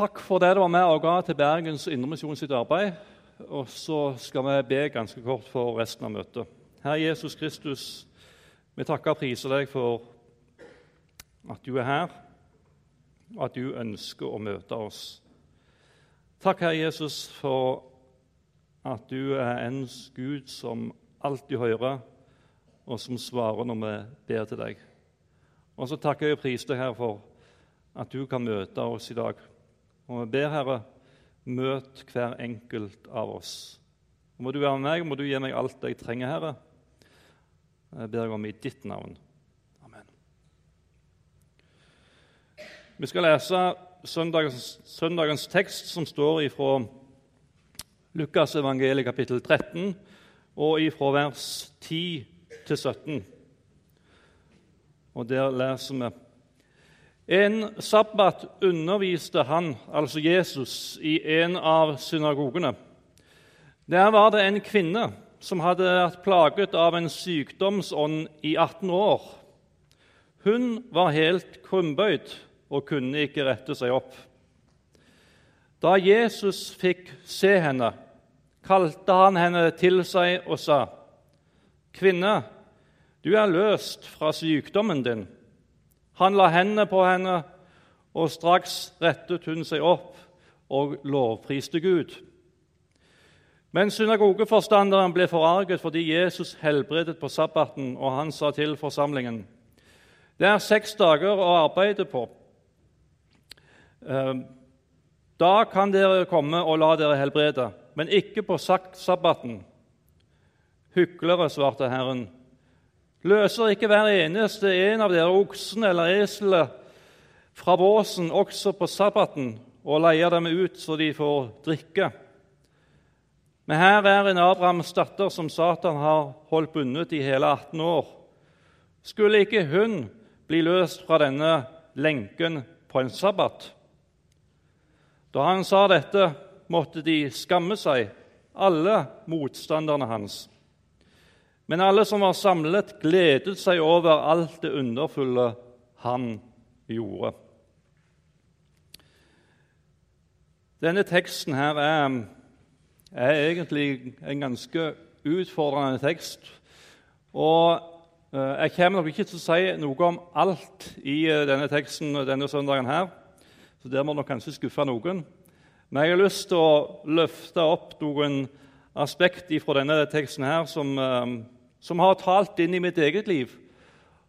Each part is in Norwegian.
Takk for det du var med og ga til Bergens Indremisjon sitt arbeid. Og så skal vi be ganske kort for resten av møtet. Herre Jesus Kristus, vi takker og priser deg for at du er her, og at du ønsker å møte oss. Takk, Herre Jesus, for at du er en Gud som alltid hører, og som svarer når vi ber til deg. Og så takker jeg og priser deg, Herre, for at du kan møte oss i dag. Og vi ber, Herre, møt hver enkelt av oss. Og må du være med meg, må du gi meg alt jeg trenger, Herre. Jeg ber om i ditt navn. Amen. Vi skal lese søndagens, søndagens tekst, som står ifra Lukas evangeliet kapittel 13, og ifra vers 10 til 17. Og der leser vi en sabbat underviste han, altså Jesus, i en av synagogene. Der var det en kvinne som hadde vært plaget av en sykdomsånd i 18 år. Hun var helt krumbøyd og kunne ikke rette seg opp. Da Jesus fikk se henne, kalte han henne til seg og sa, 'Kvinne, du er løst fra sykdommen din.' Han la hendene på henne, og straks rettet hun seg opp og lovpriste Gud. Men synagogeforstanderen ble forarget fordi Jesus helbredet på sabbaten, og han sa til forsamlingen.: Det er seks dager å arbeide på. Eh, da kan dere komme og la dere helbrede, men ikke på sabbaten. Hyklere, svarte Herren. Løser ikke hver eneste en av dere oksen eller eselet fra båsen også på sabbaten og leier dem ut så de får drikke? Men her er en Abrahams datter som Satan har holdt bundet i hele 18 år. Skulle ikke hun bli løst fra denne lenken på en sabbat? Da han sa dette, måtte de skamme seg, alle motstanderne hans. Men alle som var samlet, gledet seg over alt det underfulle han gjorde. Denne teksten her er, er egentlig en ganske utfordrende tekst. Og eh, jeg kommer nok ikke til å si noe om alt i eh, denne teksten denne søndagen. her, så Der må nok kanskje skuffe noen. Men jeg har lyst til å løfte opp noen aspekt fra denne teksten her som eh, som har talt inn i mitt eget liv,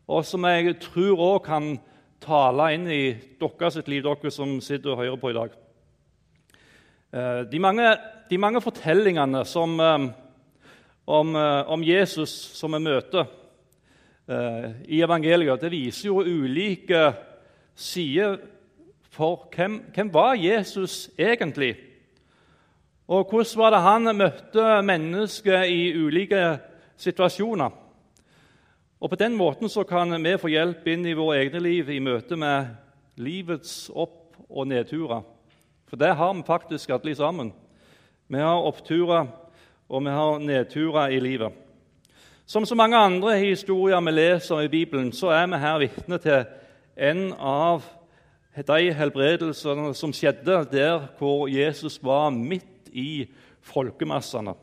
og som jeg tror òg kan tale inn i deres liv, dere som sitter og hører på i dag. Eh, de mange, de mange fortellingene som, eh, om, eh, om, Jesus som vi møter i evangeliet, det viser jo ulike sider for hvem, hvem var Jesus egentlig Og hvordan var det han møtte mennesker i ulike situasjoner. Og På den måten så kan vi få hjelp inn i våre egne liv i møte med livets opp- og nedturer. For det har vi faktisk alle sammen. Vi har oppturer, og vi har nedturer i livet. Som så mange andre historier vi leser i Bibelen, så er vi her vitne til en av de helbredelsene som skjedde der hvor Jesus var midt i folkemassene.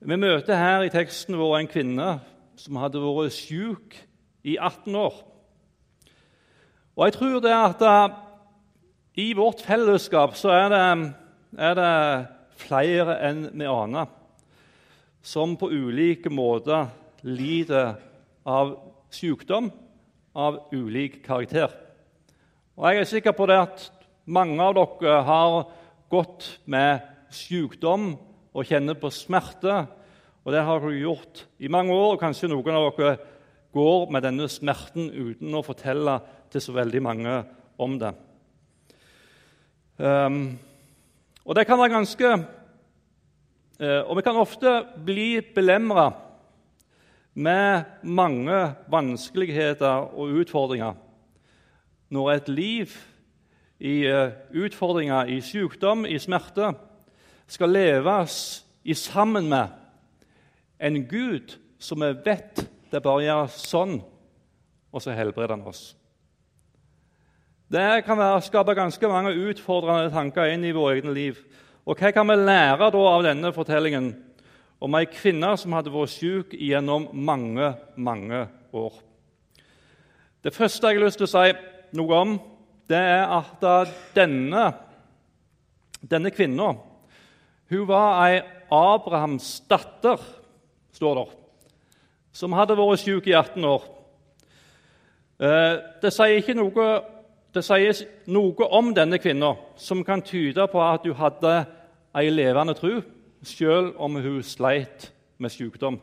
Vi møter her i teksten vår en kvinne som hadde vært syk i 18 år. Og jeg tror det at uh, i vårt fellesskap så er det, er det flere enn vi aner, som på ulike måter lider av sykdom av ulik karakter. Og Jeg er sikker på det at mange av dere har gått med sykdom og kjenner på smerte. Og det har hun gjort i mange år, og kanskje noen av dere går med denne smerten uten å fortelle til så veldig mange om det. Um, og det kan være ganske uh, Og vi kan ofte bli belemra med mange vanskeligheter og utfordringer når et liv i uh, utfordringer, i sykdom, i smerte, skal leves i sammen med en Gud som vi vet det bare gjør sånn, og så helbreder han oss. Det kan være, skape ganske mange utfordrende tanker inn i vårt eget liv. Og Hva kan vi lære da av denne fortellingen om ei kvinne som hadde vært syk gjennom mange, mange år? Det første jeg har lyst til å si noe om, det er at denne, denne kvinna var ei Abrahams datter, står der, som hadde vært syk i 18 år. Eh, det sier noe det sies noe om denne kvinna som kan tyde på at hun hadde ei levende tro, selv om hun sleit med sykdom.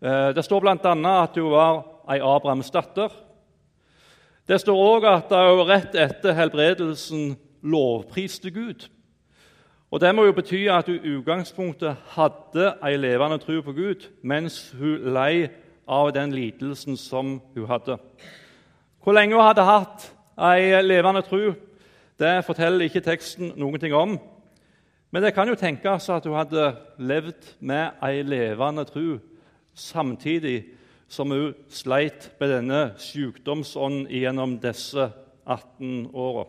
Eh, det står bl.a. at hun var ei Abrahams datter. Det står òg at hun rett etter helbredelsen lovpriste Gud. Og Det må jo bety at hun i utgangspunktet hadde ei levende tro på Gud mens hun lei av den lidelsen som hun hadde. Hvor lenge hun hadde hatt ei levende tro, det forteller ikke teksten noen ting om. Men det kan jo tenkes at hun hadde levd med ei levende tro samtidig som hun sleit med denne sykdomsånden gjennom disse 18 åra.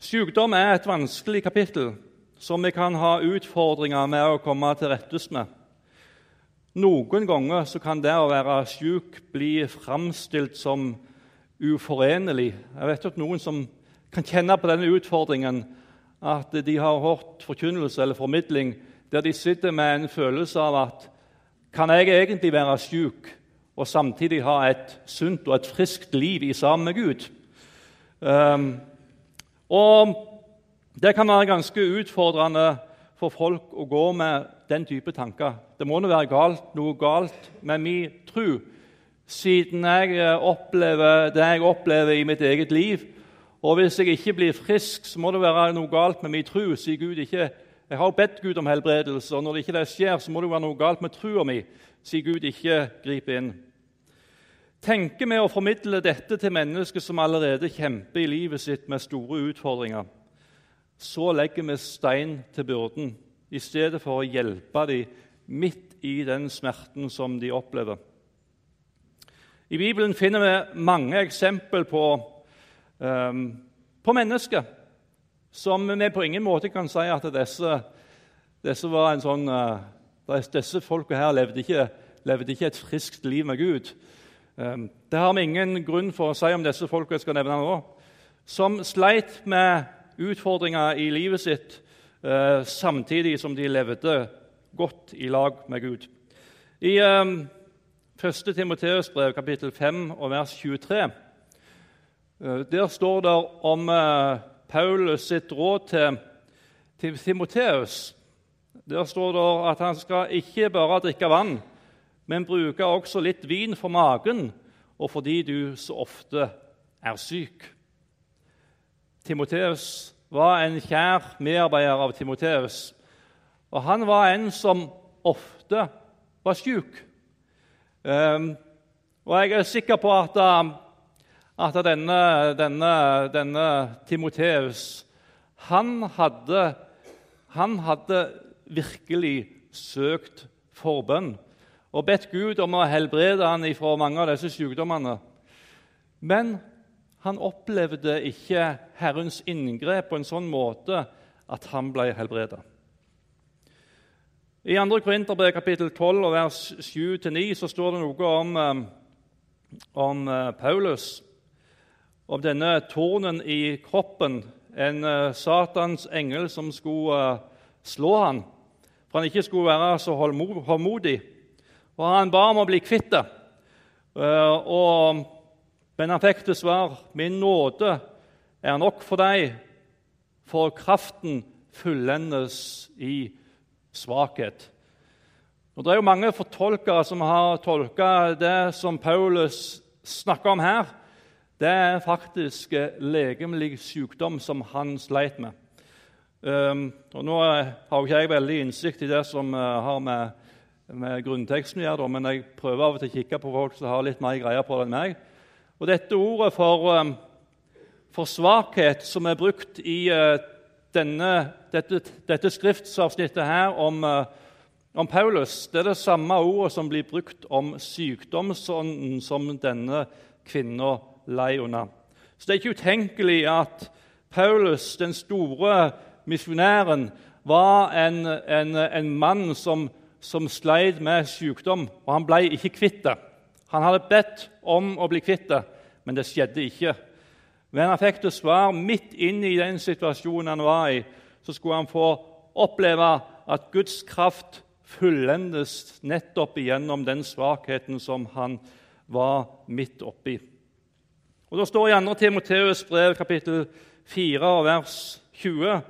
Sykdom er et vanskelig kapittel som vi kan ha utfordringer med å komme til rettes med. Noen ganger kan det å være syk bli framstilt som uforenlig. Jeg vet at noen som kan kjenne på denne utfordringen, at de har hørt forkynnelse eller formidling der de sitter med en følelse av at kan jeg egentlig være syk og samtidig ha et sunt og et friskt liv i sammen med Gud? Um, og Det kan være ganske utfordrende for folk å gå med den type tanker. Det må være galt, noe galt med min tro siden jeg eh, opplever det jeg opplever i mitt eget liv. Og hvis jeg ikke blir frisk, så må det være noe galt med min tro. sier Gud ikke, Jeg har bedt Gud om helbredelse, og når det ikke det skjer, så må det være noe galt med trua mi, sier Gud ikke griper inn. Tenker vi å formidle dette til mennesker som allerede kjemper i livet sitt med store utfordringer, så legger vi stein til byrden i stedet for å hjelpe dem midt i den smerten som de opplever. I Bibelen finner vi mange eksempel på, um, på mennesker som vi på ingen måte kan si at disse, disse var en sånn uh, Disse folka her levde ikke, levde ikke, et friskt liv med Gud. Um, det har vi ingen grunn for å si om disse folka jeg skal nevne nå, som sleit med utfordringer i livet sitt uh, samtidig som de levde godt i lag med Gud. I um, 1. Timoteus brev, kapittel 5, og vers 23. Eh, der står det om eh, Paulus sitt råd til Timoteus. Der står det at han skal ikke bare drikke vann, men bruke også litt vin for magen og fordi du så ofte er syk. Timoteus var en kjær medarbeider av Timoteus, og han var en som ofte var syk. Um, og jeg er sikker på at, um, at denne, denne, denne Timoteus han han hadde virkelig søkt forbønn og bedt Gud om å helbrede han fra mange av disse sykdommene. Men han opplevde ikke Herrens inngrep på en sånn måte at han ble helbredet. I 2. Korinterbrev kapittel 12 og vers 7-9 så står det noe om, eh, om eh, Paulus, om denne tornen i kroppen, en eh, Satans engel som skulle slå han, for han ikke skulle være så håndmodig. Og Han ba om å bli kvitt det, men han fikk til svar min nåde er nok for deg, for kraften fullendes i svakhet. Og Det er jo mange fortolkere som har tolka det som Paulus snakker om her. Det er faktisk legemlig sykdom som han sleit med. Um, og Nå har ikke jeg veldig innsikt i det som har med, med grunnteksten å gjøre, men jeg prøver av og til å kikke på folk som har litt mer greier på det enn meg. Og Dette ordet for, um, for svakhet som er brukt i uh, denne, dette, dette, skriftsavsnittet her om, eh, om, Paulus, det er det samme ordet som blir brukt om sykdomsånden som denne kvinna lei under. Så det er ikke utenkelig at Paulus, den store misjonæren, var en, en, en mann som, som sleit med sykdom, og han ble ikke kvitt det. Han hadde bedt om å bli kvitt det, men det skjedde ikke. Men han fikk til svar midt inn i den situasjonen han var i. Så skulle han få oppleve at Guds kraft fullendes nettopp igjennom den svakheten som han var midt oppi. Og Det står i 2. Timoteus brev kapittel 4 vers 20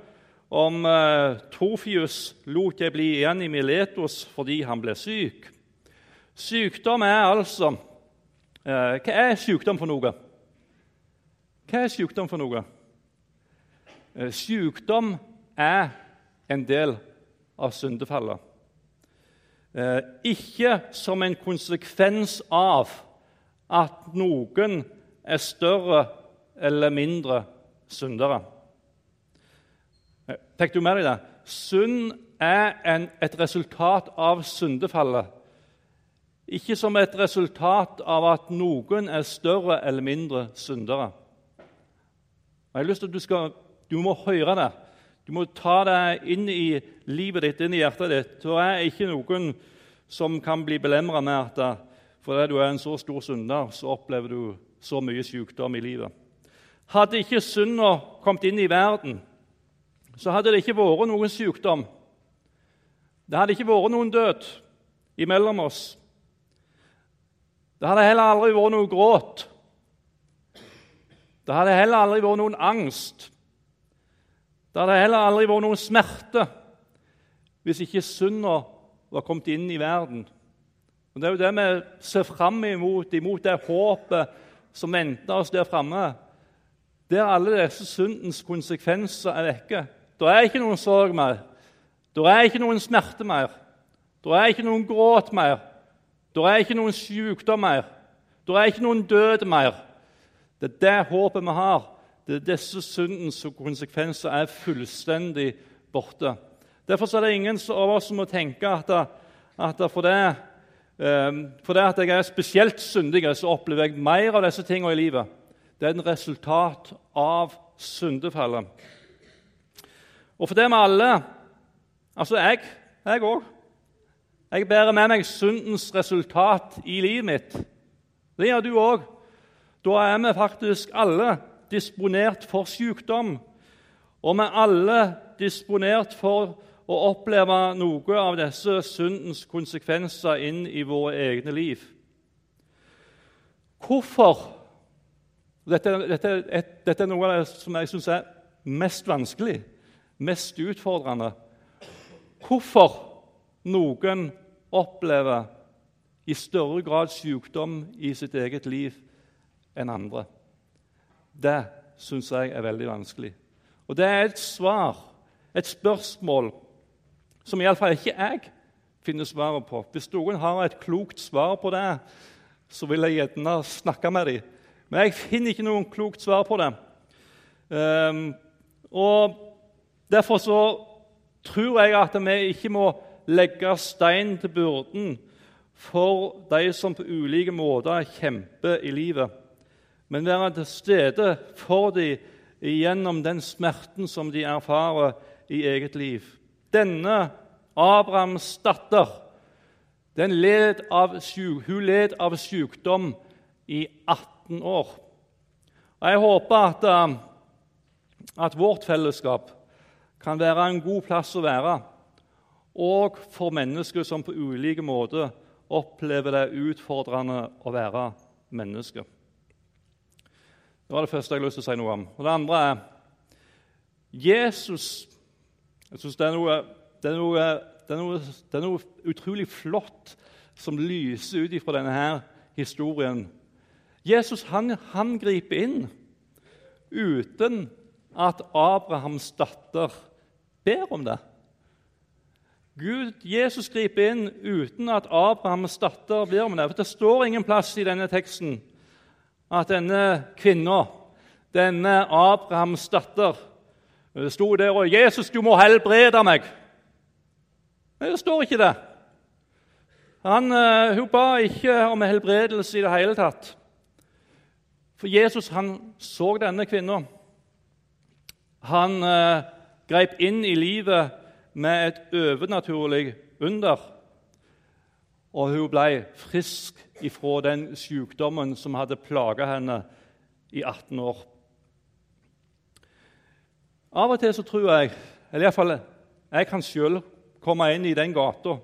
om eh, Trofius lot jeg bli igjen i Miletos fordi han ble syk. Sykdom er altså eh, Hva er sykdom for noe? Hva er sykdom for noe? Eh, sykdom er en del av syndefallet. Ikke som en konsekvens av at noen er større eller mindre syndere. Eh, fikk du med deg det? Synd er en, et resultat av syndefallet. Ikke som et resultat av at noen er større eller mindre syndere. Jeg har lyst til at du, skal, du må høre det. Du må ta det inn i livet ditt, inn i hjertet ditt. Det er ikke noen som kan bli belemra med at fordi du er en så stor synder, så opplever du så mye sykdom i livet. Hadde ikke synda kommet inn i verden, så hadde det ikke vært noen sykdom. Det hadde ikke vært noen død imellom oss. Det hadde heller aldri vært noe gråt. Det hadde heller aldri vært noen angst. Det hadde heller aldri vært noen smerte hvis ikke synda var kommet inn i verden. Og Det er jo det vi ser fram imot, imot det håpet som venter oss der framme, der alle disse syndens konsekvenser er vekke. Det er ikke noen sorg mer. Da er ikke noen smerte mer. Da er ikke noen gråt mer. Da er ikke noen sykdom mer. Da er ikke noen død mer. Det er det håpet vi har. Det er disse syndens konsekvenser er fullstendig borte. Derfor er det ingen av oss som må tenke at, at for, det, um, for det at jeg er spesielt syndig, så opplever jeg mer av disse tingene i livet. Det er et resultat av syndefallet. Og for det med alle Altså jeg jeg òg. Jeg bærer med meg syndens resultat i livet mitt. Det gjør du òg. Da er vi faktisk alle disponert for sykdom. Og vi er alle disponert for å oppleve noe av disse syndens konsekvenser inn i våre egne liv. Hvorfor dette, dette, dette er noe av det som jeg syns er mest vanskelig, mest utfordrende. Hvorfor noen opplever i større grad sykdom i sitt eget liv enn andre. Det syns jeg er veldig vanskelig. Og det er et svar, et spørsmål, som iallfall ikke jeg finner svaret på. Hvis noen har et klokt svar på det, så vil jeg gjerne snakke med dem. Men jeg finner ikke noen klokt svar på det. Um, og Derfor så tror jeg at vi ikke må legge stein til byrden for de som på ulike måter kjemper i livet men være til stede for dem gjennom den smerten som de erfarer i eget liv. Denne Abrahams datter led av, hun led av sykdom i 18 år. Og Jeg håper at, eh, at vårt fellesskap kan være en god plass å være, og for mennesker som på ulike måter opplever det utfordrende å være menneske. Det var det første jeg har lyst til å si noe om. Og Det andre er Jesus Jeg synes det det det det er noe utrolig flott som lyser ut fra denne her historien. Jesus han, han griper inn uten at Abrahams datter ber om det. Gud, Jesus griper inn uten at Abrahams datter ber om det. For Det står ingen plass i denne teksten at denne kvinna, denne Abrahams datter, sto der og 'Jesus, du må helbrede meg.' Det står ikke det. Han, uh, hun ba ikke om helbredelse i det hele tatt. For Jesus han så denne kvinna. Han eh, grep inn i livet med et overnaturlig under. Og hun ble frisk ifra den sykdommen som hadde plaga henne i 18 år. Av og til så tror jeg, eller iallfall jeg kan sjøl komme inn i den gata,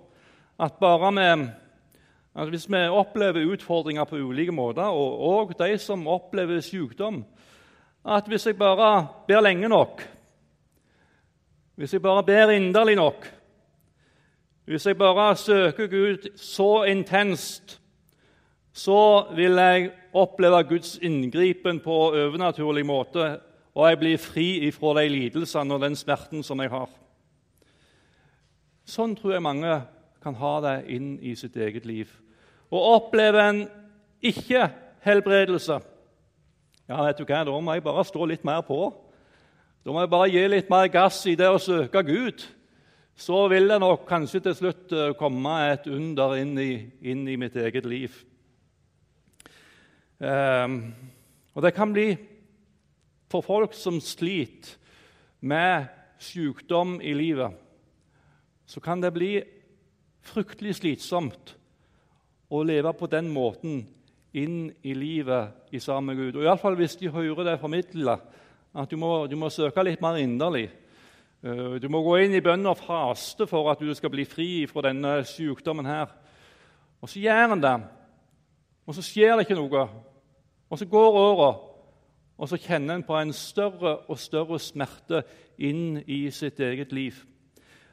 at bare med Altså hvis vi opplever utfordringer på ulike måter, og, og de som opplever sykdom At hvis jeg bare ber lenge nok, hvis jeg bare ber inderlig nok, hvis jeg bare søker Gud så intenst, så vil jeg oppleve Guds inngripen på overnaturlig måte, og jeg blir fri ifra de lidelsene og den smerten som jeg har. Sånn tror jeg mange kan ha det inn i sitt eget liv og opplever en ikke-helbredelse, ja, vet du hva, da må jeg bare stå litt mer på. Da må jeg bare gi litt mer gass i det å søke Gud. Så vil det nok kanskje til slutt eh, komme et under inn i, inn i mitt eget liv. Um, og det kan bli for folk som sliter med sykdom i livet, så kan det bli fryktelig slitsomt å leve på den måten inn i livet i sammen med Gud. Og Iallfall hvis de hører det formidla, at du må, du må, søke litt mer inderlig. Eh, du må gå inn i bønn og faste for at du skal bli fri fra denne sykdommen. her. Og så gjør en det, og så skjer det ikke noe. Og så går åra, og så kjenner en på en større og større smerte inn i sitt eget liv.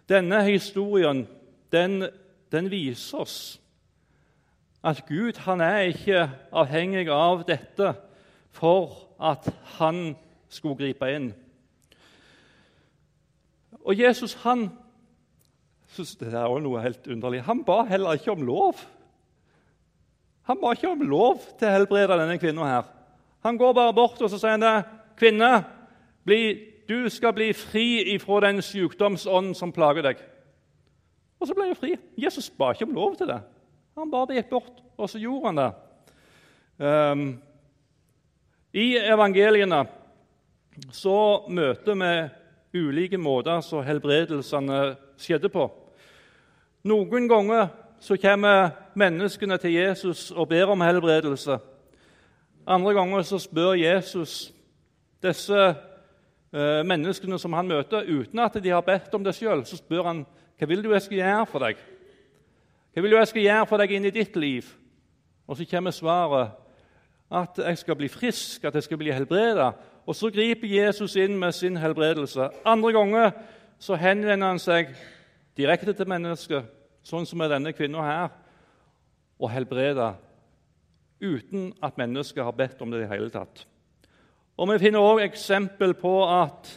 Denne historien den, den viser oss at Gud han er ikke avhengig av dette for at han skulle gripe inn. Og Jesus han Det er også noe helt underlig. Han ba heller ikke om lov. Han ba ikke om lov til å helbrede denne kvinna her. Han går bare bort og så sier han det, 'Kvinne, bli, du skal bli fri ifra den sykdomsånden som plager deg.' Og så ble hun fri. Jesus ba ikke om lov til det. Han bare gikk bort, og så gjorde han det. Um, I evangeliene så møter vi ulike måter som helbredelsene skjedde på. Noen ganger så kommer menneskene til Jesus og ber om helbredelse. Andre ganger så spør Jesus disse eh, menneskene som han møter, uten at de har bedt om det sjøl, så spør han hva vil du jeg skal gjøre for deg. Hva vil du jeg skal gjøre for deg inn i ditt liv? Og så kommer svaret at jeg skal bli frisk, at jeg skal bli helbreda. Og så griper Jesus inn med sin helbredelse. Andre ganger så henvender han seg direkte til mennesket, sånn som med denne kvinna her, og helbreder uten at mennesket har bedt om det i hele tatt. Og Vi finner òg eksempel på at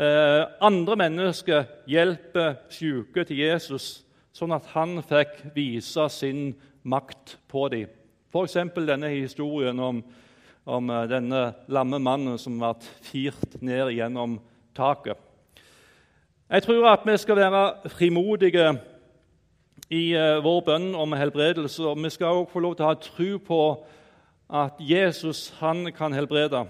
eh, andre mennesker hjelper syke til Jesus sånn at han fikk vise sin makt på dem. F.eks. denne historien om, om, eh, denne lamme mannen som ble firt ned gjennom taket. Jeg tror at vi skal være frimodige i uh, vår bønn om helbredelse. og Vi skal også få lov til å ha tro på at Jesus han kan helbrede.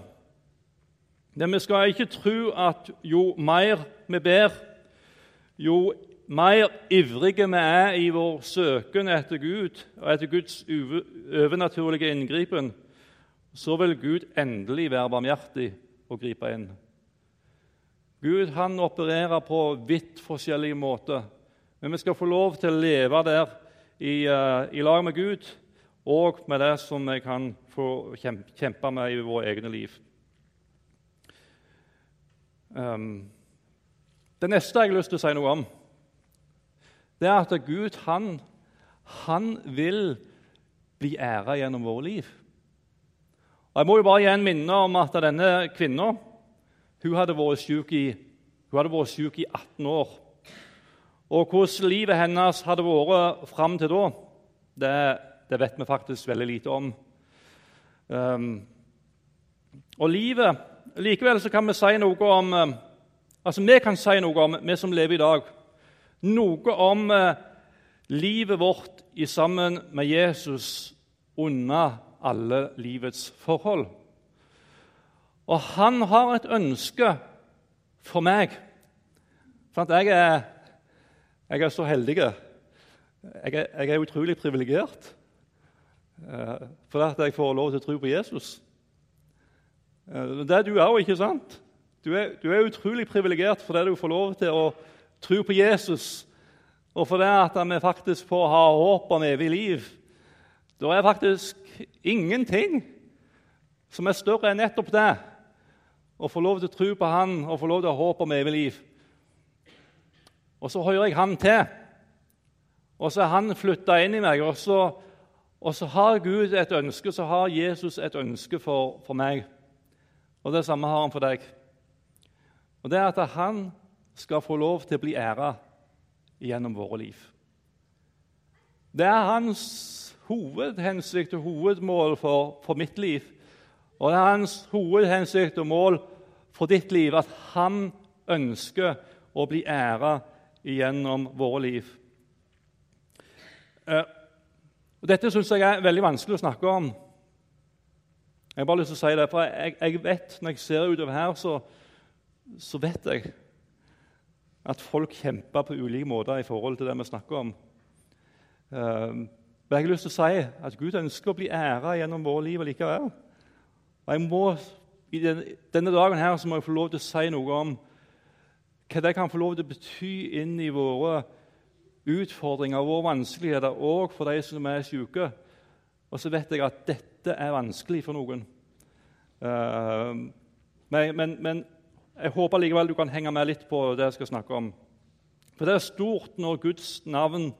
Men vi skal ikke tro at jo mer vi ber, jo mer ivrige vi er i vår søken etter Gud og etter Guds overnaturlige inngripen, så vil Gud endelig være barmhjertig og gripe inn. Gud han opererer på vidt forskjellige måter, men vi skal få lov til å leve der i, uh, i lag med Gud og med det som vi kan få kjempe med i våre egne liv. Um, det neste jeg har lyst til å si noe om, det er at Gud han, han vil bli æra gjennom våre liv. Jeg må jo bare igjen minne om at denne kvinna hadde vært syk i, vært syk i 18 år. Og hvordan livet hennes hadde vært fram til da, det, det, vet vi faktisk veldig lite om. Um, og livet Likevel så kan vi si noe om um, altså vi kan si noe om, vi som lever i dag noe om eh, livet vårt i sammen med Jesus under alle livets forhold. Og han har et ønske for meg. For jeg er, jeg er så heldig. Jeg er, jeg er utrolig privilegert eh, for at jeg får lov til å tro på Jesus. Eh, det er du òg, ikke sant? Du er, du er utrolig privilegert fordi du får lov til å tro på Jesus, og fordi vi faktisk får ha håp om evig liv. Det er faktisk ingenting som er større enn nettopp det. Å få lov til å tro på Han og få lov til å ha håp om evig liv. Og så hører jeg Han til. Og så er Han flytta inn i meg. Og så, og så, har Gud et ønske, så har Jesus et ønske for, for meg. Og det samme har han for deg. Og det er at han skal få lov til å bli æra gjennom våre liv. Det er hans hovedhensikt og hovedmål for, for, mitt liv. Og det er hans hovedhensikt og mål for ditt liv at han ønsker å bli æra gjennom våre liv. Eh, dette syns jeg er veldig vanskelig å snakke om. Jeg har bare lyst til å si det, for jeg, jeg vet, Når jeg ser utover her, så, så vet jeg at folk kjemper på ulike måter i forhold til det vi snakker om. Men jeg har lyst til å si at Gud ønsker å bli æra gjennom våre liv likevel. Og jeg må, I denne, dagen her så må jeg få lov til å si noe om hva det kan få lov til å bety inn i våre utfordringer våre vanskeligheter, òg for de som er syke. Og så vet jeg at dette er vanskelig for noen. Uh, men, men, men, jeg håper likevel du kan henge med litt på det jeg skal snakke om. For det er stort når Guds navn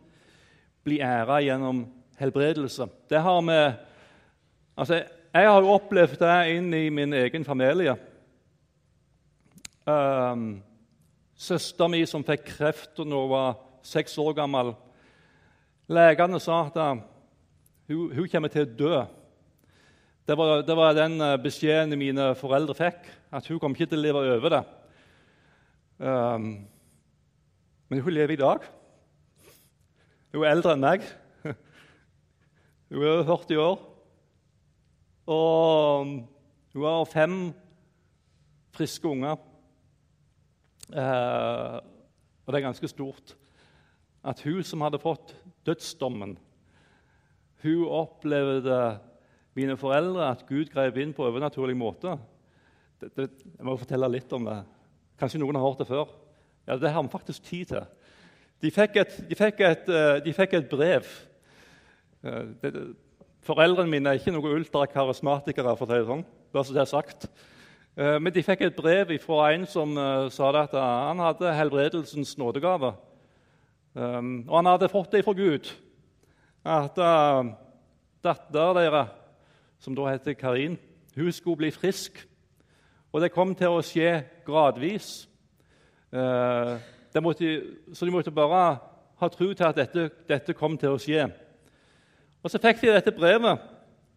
blir æra gjennom helbredelse. Det har vi Altså, jeg har jo opplevd det inn i min egen familie. Um, Søstera mi som fikk kreft da hun var seks år gammel Legene sa at hun, hun kommer til å dø. Det var, det var, den eh, beskjeden mine foreldre fikk, at hun kom ikke til å leve over det. Um, men hun lever i dag. Hun er eldre enn meg. Hun er over 40 år. Og um, hun har fem friske unger. Eh, og det er ganske stort at hun som hadde fått dødsdommen hun opplevde mine foreldre at Gud grep inn på overnaturlig måte. Det, det, jeg må fortelle litt om det. Kanskje noen har hørt det før. Ja, Det har vi faktisk tid til. De fikk et, de fikk et, eh, de fikk et brev. Eh, det, foreldrene mine er ikke noen ultrakarismatikere, for å si det sånn. Bare så det er sagt. Eh, men de fikk et brev fra en som sa at han hadde helbredelsens nådegave. Og han hadde fått det fra Gud at datteren deres, som da heter Karin, hun skulle bli frisk. Og det kom til å skje gradvis. Så de måtte bare ha tro til at dette, dette, kom til å skje. Og Så fikk de dette brevet,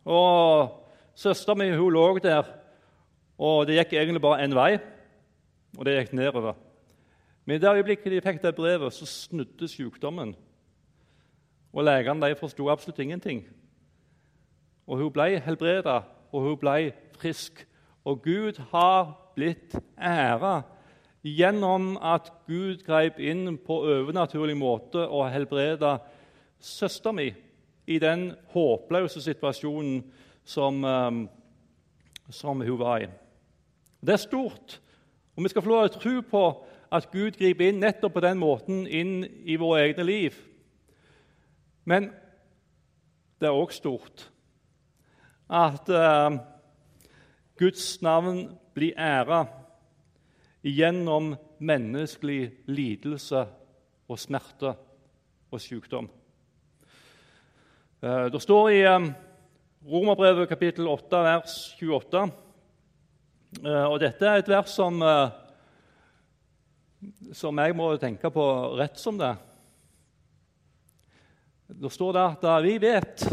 og søstera mi lå der. Og det gikk egentlig bare én vei, og det gikk nedover. Men i det øyeblikket de fikk det brevet, så snudde sykdommen. Og legene forsto absolutt ingenting. Og hun ble helbreda, og hun ble frisk. Og Gud har blitt æra gjennom at Gud grep inn på overnaturlig måte og helbreda søstera mi i den håpløse situasjonen som, um, som, hun var i. Det er stort, og vi skal få lov til å tro på at Gud griper inn nettopp på den måten inn i våre egne liv. Men det er òg stort at uh, Guds navn blir æra gjennom menneskelig lidelse og smerte og sykdom. Uh, det står i um, Romerbrevet kapittel 8, vers 28, uh, og dette er et vers som, som jeg må tenke på rett som det. Da står det at vi vet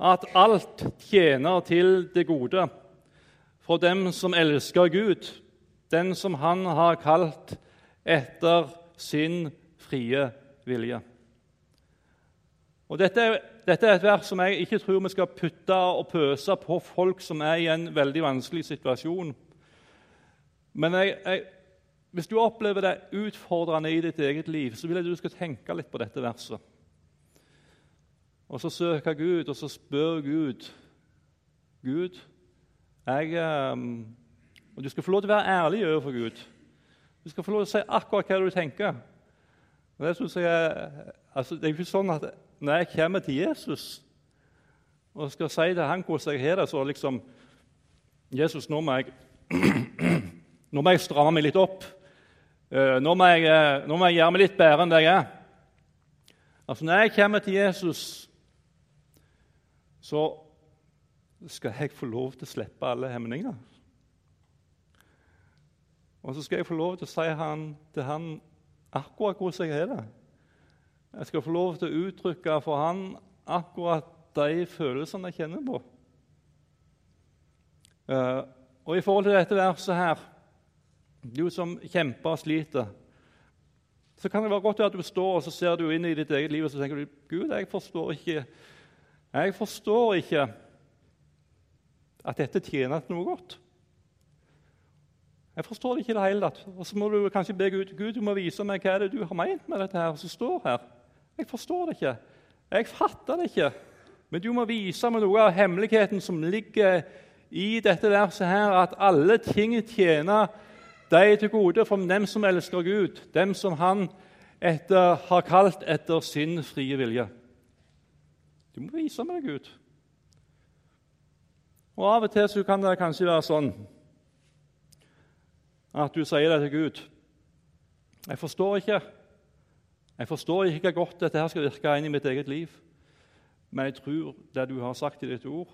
at alt tjener til det gode for dem som elsker Gud, den som Han har kalt etter sin frie vilje. Og Dette dette er et vers som jeg ikke tror vi skal putte og pøse på folk som er i en veldig vanskelig situasjon. Men jeg, jeg, hvis du opplever det utfordrende i ditt eget liv, så vil jeg at du skal tenke litt på dette verset. Og så søke Gud, og så spør Gud Gud, jeg, ehm, og Du skal få lov til å være ærlig overfor Gud. Du skal få lov til å si akkurat hva du tenker. Og det, synes jeg, altså, det er ikke sånn at når jeg kommer til Jesus og skal si til han hvordan jeg har det, så liksom Jesus, nå må jeg, nå må jeg stramme meg litt opp. Eh, nå må, jeg, eh, nå må jeg gjøre meg litt bedre enn det jeg er. Altså, Når jeg kommer til Jesus, så skal jeg få lov til å slippe alle hemninger. Og så skal jeg få lov til å si han, til han akkurat hvordan jeg har det. Jeg skal få lov til å uttrykke for han akkurat de følelsene jeg kjenner på. Uh, og i forhold til dette verset her Du som kjemper og sliter så kan det være godt at du står og så ser du inn i ditt eget liv og så tenker du, Gud, jeg forstår ikke jeg forstår ikke at dette tjener til noe godt. Jeg forstår det ikke i det hele tatt. Og så må du kanskje be Gud Gud, du må vise meg hva det er du har ment med dette her som står her. Jeg forstår det ikke. Jeg fatter det ikke. Men du må vise meg noe av hemmeligheten som ligger i dette verset her, at alle ting tjener deg til gode for dem som elsker Gud, dem som Han etter, har kalt etter sin frie vilje. Du må vise meg Gud. Og Av og til så kan det kanskje være sånn at du sier det til Gud. Jeg forstår ikke Jeg forstår ikke hvor godt dette her skal virke inn i mitt eget liv, men jeg tror det du har sagt i ditt ord.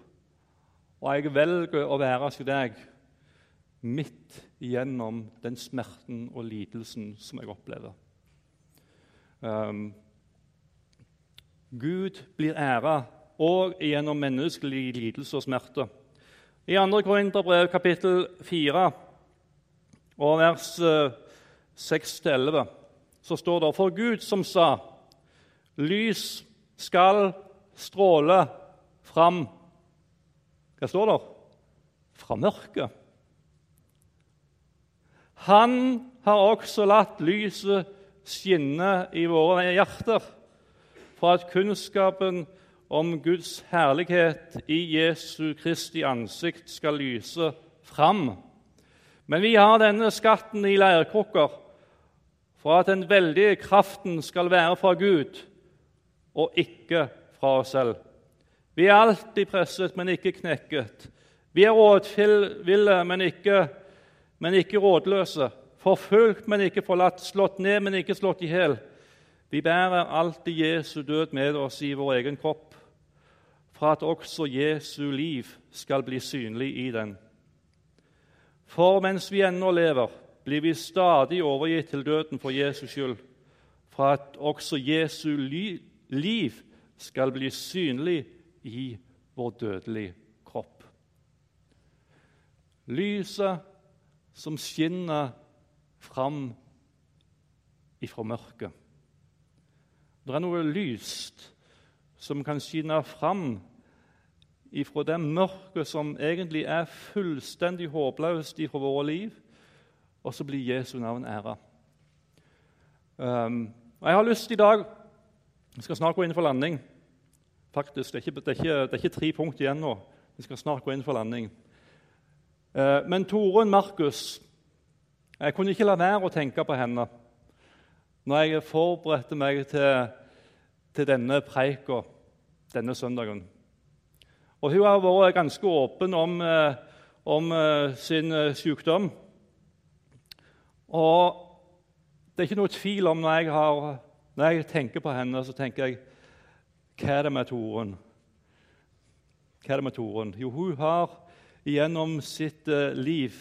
Og jeg velger å være hos deg midt igjennom den smerten og lidelsen som jeg opplever. Um, Gud blir æra òg gjennom menneskelig lidelse og smerte. I 2. Korinterbrev kapittel 4 og vers 6-11 eh, så står det For Gud som sa lys skal stråle fram Hva står det? Fra mørket. Han har også latt lyset skinne i våre hjerter, for at kunnskapen om Guds herlighet i Jesu Kristi ansikt skal lyse fram. Men vi har denne skatten i leirkrukker for at den veldige kraften skal være fra Gud og ikke fra oss selv. Vi er alltid presset, men ikke knekket. Vi er rådville, men ikke men ikke rådløse, forfulgt, men ikke forlatt, slått ned, men ikke slått i hjel. Vi bærer alltid Jesu død med oss i vår egen kropp, for at også Jesu liv skal bli synlig i den. For mens vi ennå lever, blir vi stadig overgitt til døden for Jesus skyld, for at også Jesu liv skal bli synlig i vår dødelige kropp. Lyset som skinner fram ifra mørket. Det er noe lyst som kan skinne fram ifra det mørket som egentlig er fullstendig håpløst ifra våre liv, og så blir Jesu navn æra. Um, jeg har lyst i dag Vi skal snart gå inn for landing. Faktisk, Det er ikke, det er ikke, det er ikke tre punkt igjen nå. Vi skal snart gå inn for landing. Uh, men Torunn Markus Jeg kunne ikke la være å tenke på henne når jeg forberedte meg til, til denne preika denne søndagen. Og Hun har vært ganske åpen om, eh, om eh, sin sykdom. Og det er ikke noe tvil om når jeg, har, når jeg tenker på henne, så tenker jeg Hva er det med Torunn? Hva er det med Torunn? Jo, hun har gjennom sitt eh, liv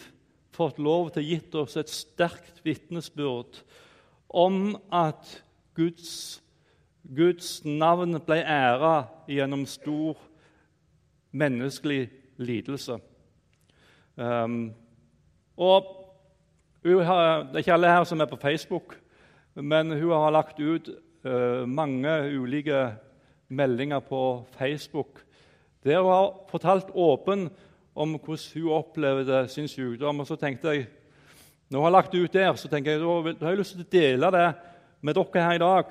fått lov til å gitt oss et sterkt vitnesbyrd om at Guds, Guds navn ble æra gjennom stor menneskelig lidelse. Um, og Det er ikke alle her som er på Facebook, men hun har lagt ut uh, mange ulike meldinger på Facebook der hun har fortalt åpen om hvordan hun opplevde sin sykdom. Og så tenkte jeg, Når hun har lagt ut der, så tenker jeg, da har jeg lyst til å dele det med dere her i dag.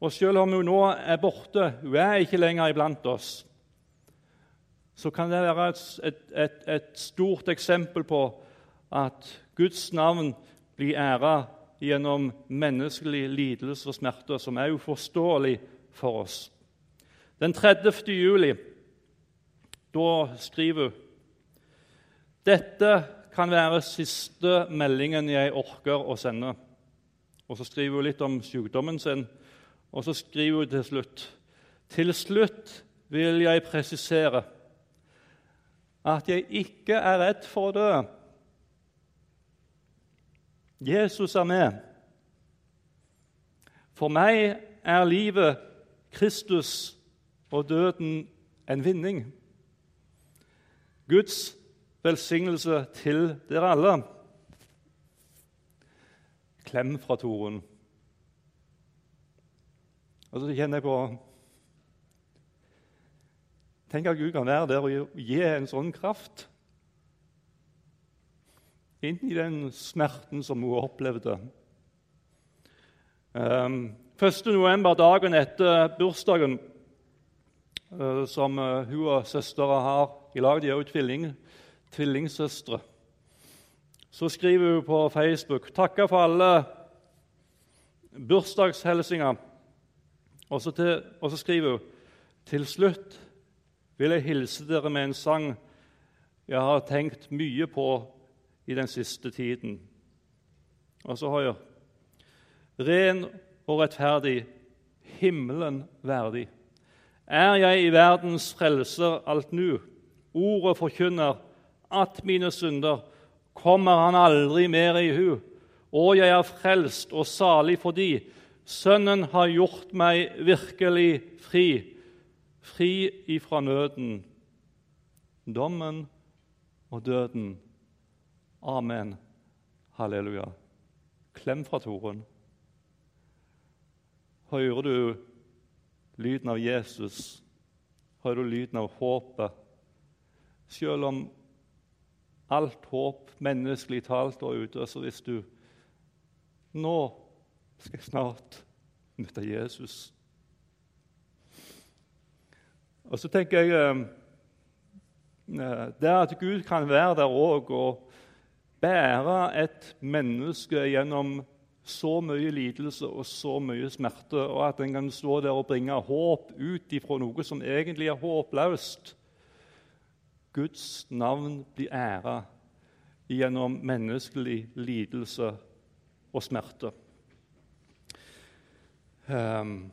Og selv om hun nå er borte, hun er ikke lenger iblant oss, så kan det være et, et, et stort eksempel på at Guds navn blir æra gjennom menneskelig lidelse og smerte, som er uforståelig for oss. Den 30. juli da skriver hun dette kan være siste meldingen jeg orker å sende. Og Så skriver hun litt om sykdommen sin, og så skriver hun til slutt Til slutt vil jeg presisere at jeg ikke er redd for å dø. Jesus er med. For meg er livet Kristus og døden en vinning. Guds velsignelse til dere alle. Klem fra Torunn. Og så kjenner jeg på Tenk at Gud kan være der og gi en sånn kraft inn i den smerten som hun opplevde. Um, 1. november, dagen etter bursdagen, uh, som uh, hun og søstera har i lag, de er jo tvilling, tvillingsøstre, så skriver hun på Facebook takker for alle bursdagshilsinger. Og og så skriver hun til slutt vil jeg hilse dere med en sang jeg har tenkt mye på i den siste tiden. Og så har jeg Ren og rettferdig, himmelen verdig. Er jeg i verdens frelser alt nu? Ordet forkynner at mine synder kommer han aldri mer i hu. Og jeg er frelst og salig fordi Sønnen har gjort meg virkelig fri, fri ifra nøden, dommen og døden. Amen. Halleluja. Klem fra Torunn. Hører du lyden av Jesus? Hører du lyden av håpet? Selv om alt håp menneskelig talt er ute, så hvis du Nå skal jeg snart møte Jesus. Og så tenker jeg eh, eh, Det at Gud kan være der òg og bære et menneske gjennom så mye lidelse og så mye smerte, og at en kan stå der og bringe håp ut ifra noe som egentlig er håpløst Guds navn blir æra gjennom menneskelig lidelse og smerte. Um,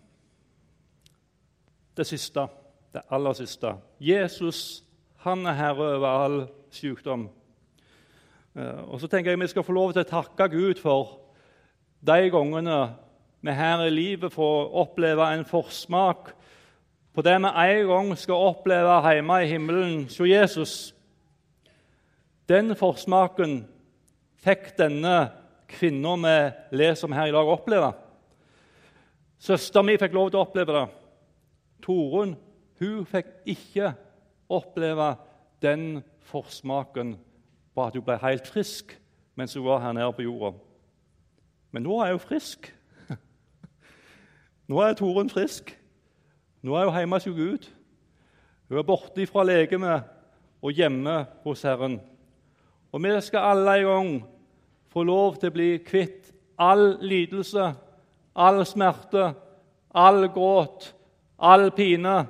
det siste, det aller siste. Jesus han er herre over all sykdom. Uh, og så tenker jeg Vi skal få lov til å takke Gud for de gangene vi her i livet får oppleve en forsmak på det vi en gang skal oppleve hjemme i himmelen hos Jesus. Den forsmaken fikk denne kvinna vi leser om her i dag, oppleve. Søsteren min fikk lov til å oppleve det. Torunn hun fikk ikke oppleve den forsmaken på at hun ble helt frisk mens hun var her nede på jorda. Men nå er hun frisk. Nå er Torunn frisk. Nå er hun hjemme hos Gud. Hun er borte fra legemet og hjemme hos Herren. Og vi skal alle en gang få lov til å bli kvitt all lidelse, all smerte, all gråt, all pine.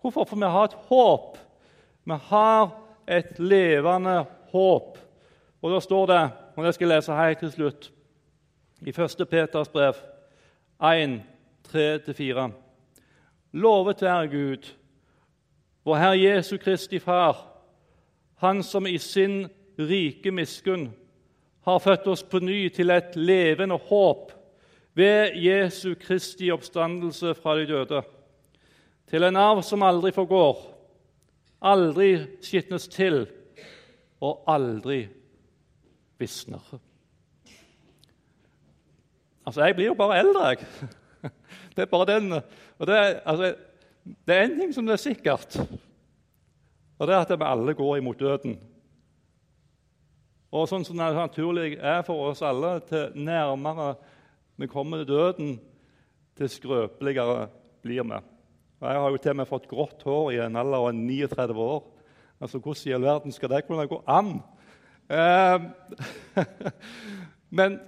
Hvorfor? For vi har et håp. Vi har et levende håp. Og da står det, og det skal jeg lese helt til slutt, i 1. Peters brev 1, 3-4 Lovet være Gud, vår Herre Jesu Kristi Far, Han som i sin rike miskunn har født oss på ny til et levende håp ved Jesu Kristi oppstandelse fra de døde, til en arv som aldri forgår, aldri skitnes til og aldri visner. Altså, Jeg blir jo bare eldre, jeg. Det er bare den. Og det, er, altså, det er en ting som er sikkert, og det er at vi alle går imot døden. Og sånn som det naturlig er for oss alle, til nærmere vi kommer til døden, til skrøpeligere blir vi. Og Jeg har jo til og med fått grått hår i en alder av 39 år. Altså, Hvordan i all verden skal det kunne gå an? Eh, men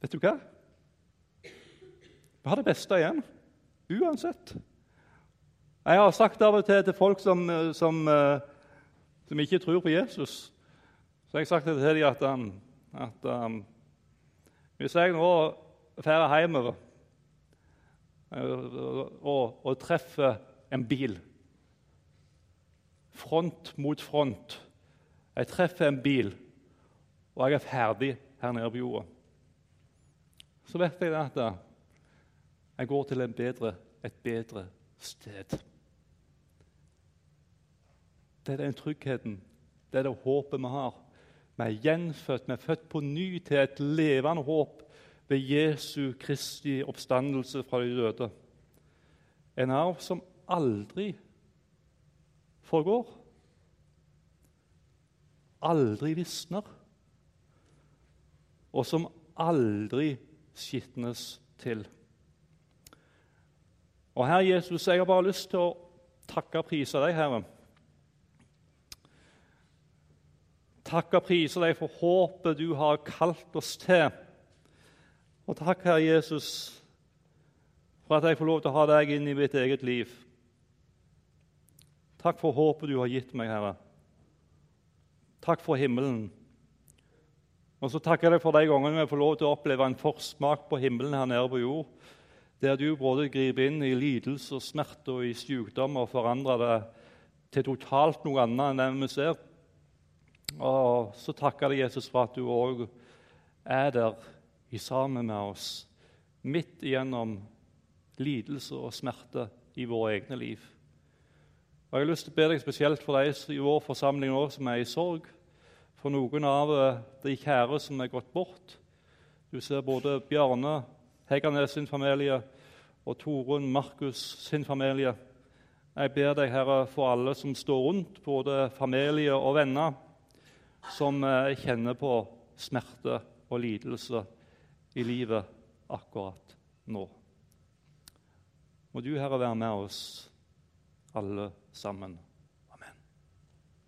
vet du hva? Vi har det beste igjen, uansett. Jeg har sagt av og til til folk som, som, eh, som ikke tror på Jesus Så jeg har sagt til dem at, um, at um, hvis jeg nå drar hjemover og, og treffer en bil front mot front Jeg treffer en bil, og jeg er ferdig her nede på jorda. Så vet jeg at jeg går til bedre, et bedre sted. Det er den tryggheten, det er det håpet vi har. Vi er gjenfødt, vi er født på ny til et levende håp ved Jesu Kristi oppstandelse fra de døde. En arv som aldri forgår. Aldri visner. Og som aldri skitnes til. Og Herre Jesus, jeg har bare lyst til å takke og prise deg, Herre. Takke og prise deg for håpet du har kalt oss til. Og takk, Herre Jesus, for at jeg får lov til å ha deg inn i mitt eget liv. Takk for håpet du har gitt meg, Herre. Takk for himmelen. Og så takker jeg deg for de gangene vi får lov til å oppleve en forsmak på himmelen her nede på jord, der du både griper inn i lidelse og smerte og i sykdom og forandrer det til totalt noe annet enn det vi ser. Og så takker jeg Jesus for at du òg er der i sammen med oss, midt igjennom lidelse og smerte i våre egne liv. Og Jeg har lyst til å be deg spesielt for de i vår forsamling nå som er i sorg for noen av eh, de kjære som er gått bort. Du ser både Bjarne Heggernes sin familie og Torunn Markus sin familie. Jeg ber deg, Herre, for alle som står rundt, både familie og venner, som eh, kjenner på smerte og lidelse i livet akkurat nå. Må du, Herre, være med oss alle sammen.